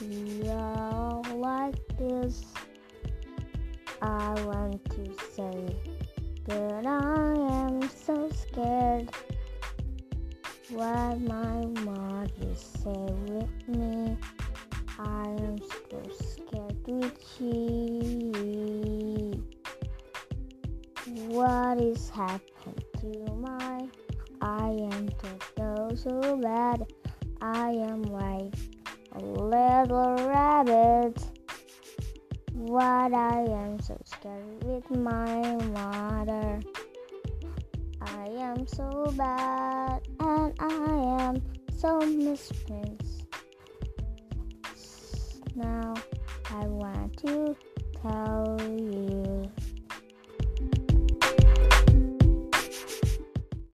you like this, I want to say, but I am so scared. What my mother say with me, I am so scared with cheat. What is happened to my? I am to go so bad. I am white a little rabbit. What I am so scared with my mother. I am so bad and I am so misplaced. Now I want to tell you